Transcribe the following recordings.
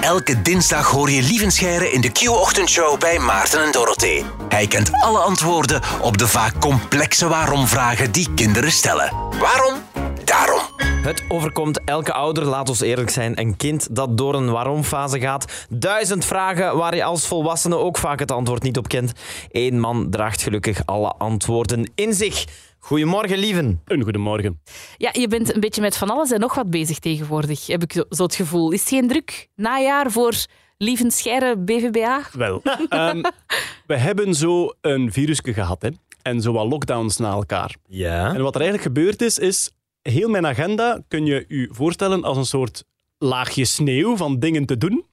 Elke dinsdag hoor je Lievenscheire in de Q-ochtendshow bij Maarten en Dorothee. Hij kent alle antwoorden op de vaak complexe waarom-vragen die kinderen stellen. Waarom? Daarom. Het overkomt elke ouder, laat ons eerlijk zijn, een kind dat door een waarom-fase gaat. Duizend vragen waar je als volwassene ook vaak het antwoord niet op kent. Eén man draagt gelukkig alle antwoorden in zich. Goedemorgen, lieven. Een goedemorgen. Ja, je bent een beetje met van alles en nog wat bezig tegenwoordig, heb ik zo- het gevoel. Is het geen druk najaar voor Lieven Scheire BVBA? Wel, ehm, we hebben zo een virusje gehad hè? en zo wat lockdowns na elkaar. Ja. En wat er eigenlijk gebeurd is, is heel mijn agenda kun je je voorstellen als een soort laagje sneeuw van dingen te doen.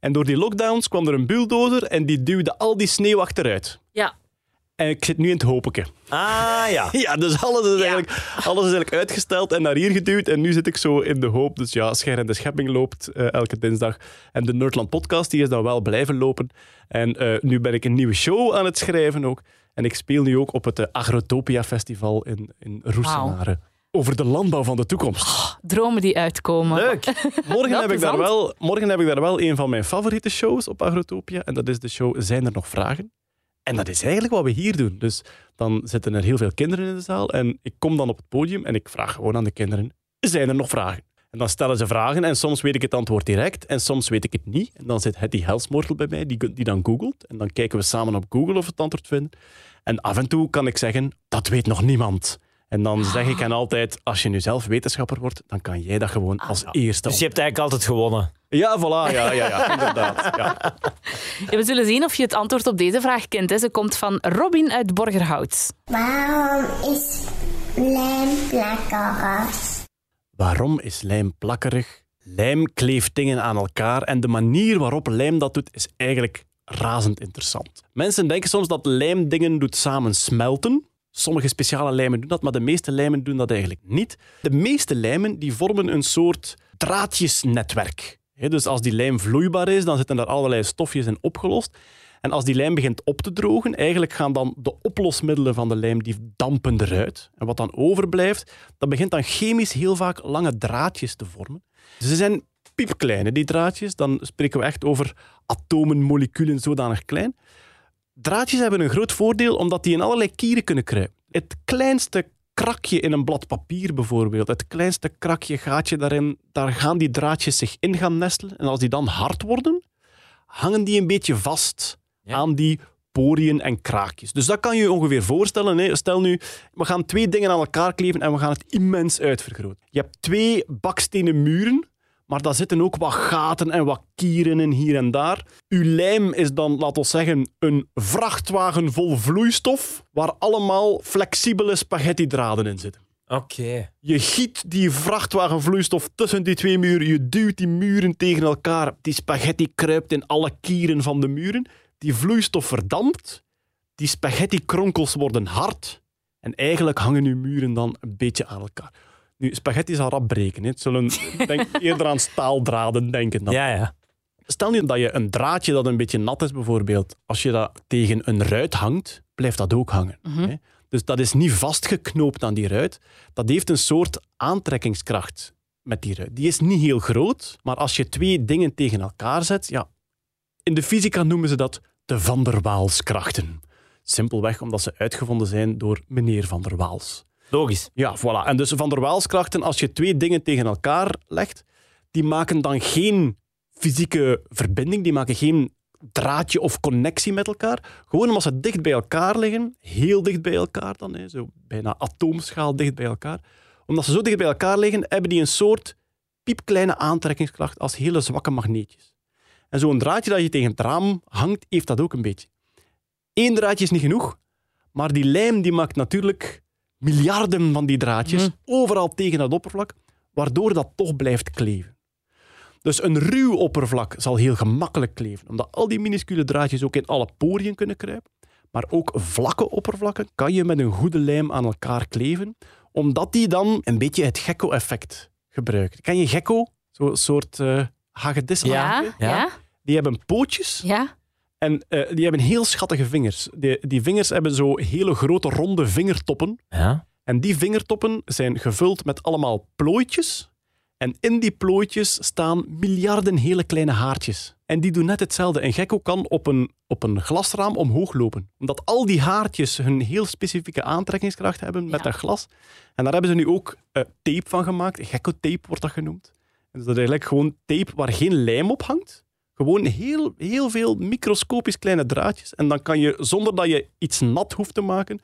En door die lockdowns kwam er een bulldozer en die duwde al die sneeuw achteruit. Ja. En ik zit nu in het hopeke. Ah, ja. Ja, dus alles is, eigenlijk, alles is eigenlijk uitgesteld en naar hier geduwd. En nu zit ik zo in de hoop. Dus ja, Scher en de Schepping loopt eh, elke dinsdag. En de Nerdland podcast die is dan wel blijven lopen. En eh, nu ben ik een nieuwe show aan het schrijven ook. En ik speel nu ook op het eh, Agrotopia Festival in, in. Over de landbouw van de toekomst. Dromen die uitkomen. Leuk. Morgen heb, ik daar wel, morgen heb ik daar wel een van mijn favoriete shows op Agrotopia. En dat is de show Zijn er nog vragen? En dat is eigenlijk wat we hier doen. Dus dan zitten er heel veel kinderen in de zaal. En ik kom dan op het podium en ik vraag gewoon aan de kinderen: zijn er nog vragen? En dan stellen ze vragen en soms weet ik het antwoord direct en soms weet ik het niet. En dan zit Hetty Helsmortel bij mij, die, die dan googelt. En dan kijken we samen op Google of we het antwoord vinden. En af en toe kan ik zeggen, dat weet nog niemand. En dan zeg ik hen altijd, als je nu zelf wetenschapper wordt, dan kan jij dat gewoon als eerste. Dus je hebt eigenlijk altijd gewonnen. Ja, voilà, ja, ja, ja inderdaad. Ja. Ja, we zullen zien of je het antwoord op deze vraag kent. Hè. Ze komt van Robin uit Borgerhout. Waarom is lijm plakkerig? Waarom is lijm plakkerig? Lijm kleeft dingen aan elkaar en de manier waarop lijm dat doet is eigenlijk razend interessant. Mensen denken soms dat lijm dingen doet samen smelten. Sommige speciale lijmen doen dat, maar de meeste lijmen doen dat eigenlijk niet. De meeste lijmen die vormen een soort draadjesnetwerk. Dus als die lijm vloeibaar is, dan zitten er allerlei stofjes in opgelost. En als die lijm begint op te drogen, eigenlijk gaan dan de oplosmiddelen van de lijm die dampen eruit. En wat dan overblijft, dat begint dan chemisch heel vaak lange draadjes te vormen. Ze zijn piepkleine, die draadjes. Dan spreken we echt over atomen, moleculen, zodanig klein. Draadjes hebben een groot voordeel omdat die in allerlei kieren kunnen kruipen. Het kleinste krakje in een blad papier bijvoorbeeld, het kleinste krakje, gaatje daarin, daar gaan die draadjes zich in gaan nestelen. En als die dan hard worden, hangen die een beetje vast Ja. aan die poriën en kraakjes. Dus dat kan je je ongeveer voorstellen. Hè. Stel nu, we gaan twee dingen aan elkaar kleven en we gaan het immens uitvergroten. Je hebt twee bakstenen muren, maar daar zitten ook wat gaten en wat kieren in hier en daar. Uw lijm is dan, laten we zeggen, een vrachtwagen vol vloeistof waar allemaal flexibele spaghettidraden in zitten. Oké. Je giet die vrachtwagen vloeistof tussen die twee muren. Je duwt die muren tegen elkaar. Die spaghetti kruipt in alle kieren van de muren. Die vloeistof verdampt. Die spaghetti-kronkels worden hard. En eigenlijk hangen uw muren dan een beetje aan elkaar. Nu, spaghetti zal rap breken. Hè. Het zullen denk, eerder aan staaldraden denken. Dan. Ja, ja. Stel nu dat je een draadje dat een beetje nat is, bijvoorbeeld, als je dat tegen een ruit hangt, blijft dat ook hangen. hè. Dus dat is niet vastgeknoopt aan die ruit. Dat heeft een soort aantrekkingskracht met die ruit. Die is niet heel groot, maar als je twee dingen tegen elkaar zet, ja, in de fysica noemen ze dat de Van der Waalskrachten. Simpelweg omdat ze uitgevonden zijn door meneer Van der Waals. Logisch. Ja, voilà. En dus Van der Waalskrachten, als je twee dingen tegen elkaar legt, die maken dan geen fysieke verbinding, die maken geen draadje of connectie met elkaar. Gewoon omdat ze dicht bij elkaar liggen, heel dicht bij elkaar dan, hè, zo bijna atoomschaal dicht bij elkaar. Omdat ze zo dicht bij elkaar liggen, hebben die een soort piepkleine aantrekkingskracht als hele zwakke magneetjes. En zo'n draadje dat je tegen het raam hangt, heeft dat ook een beetje. Eén draadje is niet genoeg, maar die lijm die maakt natuurlijk miljarden van die draadjes overal tegen dat oppervlak, waardoor dat toch blijft kleven. Dus een ruw oppervlak zal heel gemakkelijk kleven, omdat al die minuscule draadjes ook in alle poriën kunnen kruipen. Maar ook vlakke oppervlakken kan je met een goede lijm aan elkaar kleven, omdat die dan een beetje het gekko-effect gebruiken. Ken je gekko? Zo'n soort eh hagedissen. Ja, ja, Ja. ja. Die hebben pootjes en eh, die hebben heel schattige vingers. Die, die vingers hebben zo hele grote ronde vingertoppen. Ja. En die vingertoppen zijn gevuld met allemaal plooitjes. En in die plooitjes staan miljarden hele kleine haartjes. En die doen net hetzelfde. Een gekko kan op een, op een glasraam omhoog lopen. Omdat al die haartjes hun heel specifieke aantrekkingskracht hebben met Ja. dat glas. En daar hebben ze nu ook eh, tape van gemaakt. Gekko-tape wordt dat genoemd. En dat is eigenlijk gewoon tape waar geen lijm op hangt. Gewoon heel, heel veel microscopisch kleine draadjes. En dan kan je, zonder dat je iets nat hoeft te maken...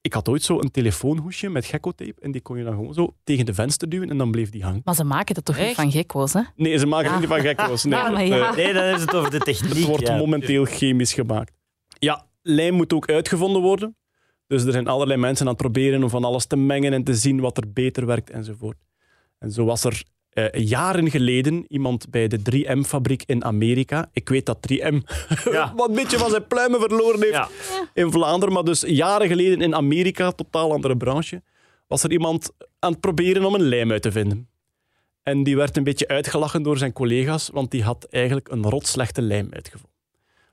Ik had ooit zo een telefoonhoesje met gekko-tape. En die kon je dan gewoon zo tegen de venster duwen en dan bleef die hangen. Maar ze maken dat toch niet van gekko's, hè? Nee, ze maken het niet van gekko's. Nee, Ah, ja. eh, Nee, dan is het over de techniek. het wordt ja. momenteel chemisch gemaakt. Ja, lijm moet ook uitgevonden worden. Dus er zijn allerlei mensen aan het proberen om van alles te mengen en te zien wat er beter werkt enzovoort. En zo was er eh, jaren geleden iemand bij de 3M-fabriek in Amerika. Ik weet dat 3M Ja. wat een beetje van zijn pluimen verloren heeft Ja. in Vlaanderen. Maar dus jaren geleden in Amerika, totaal andere branche, was er iemand aan het proberen om een lijm uit te vinden. En die werd een beetje uitgelachen door zijn collega's, want die had eigenlijk een rotslechte lijm uitgevonden.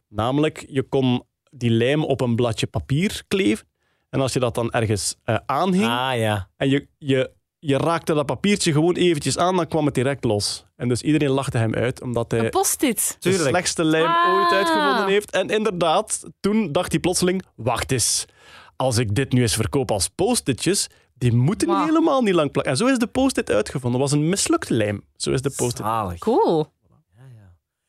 Namelijk, je kon die lijm op een bladje papier kleven. En als je dat dan ergens eh, aanhing Ah ja. en je, je, je raakte dat papiertje gewoon eventjes aan, dan kwam het direct los. En dus iedereen lachte hem uit, omdat hij post-it. de Tuurlijk. slechtste lijm Ah. ooit uitgevonden heeft. En inderdaad, toen dacht hij plotseling, wacht eens, als ik dit nu eens verkoop als post-itjes, die moeten Wauw. helemaal niet lang plakken. En zo is de post-it uitgevonden. Dat was een mislukte lijm. Zo is de post-it. Zalig. Cool.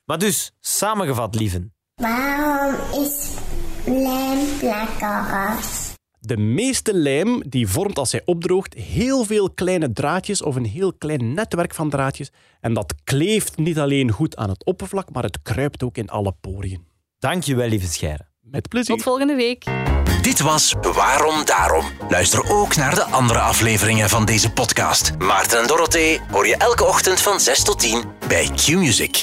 Maar dus, samengevat, lieven. Waarom is lijm plakkerig? De meeste lijm die vormt als hij opdroogt heel veel kleine draadjes of een heel klein netwerk van draadjes. En dat kleeft niet alleen goed aan het oppervlak, maar het kruipt ook in alle poriën. Dankjewel, lieve Scheire. Met plezier. Tot volgende week. Dit was Waarom Daarom. Luister ook naar de andere afleveringen van deze podcast. Maarten en Dorothee hoor je elke ochtend van 6 tot 10 bij Q-Music.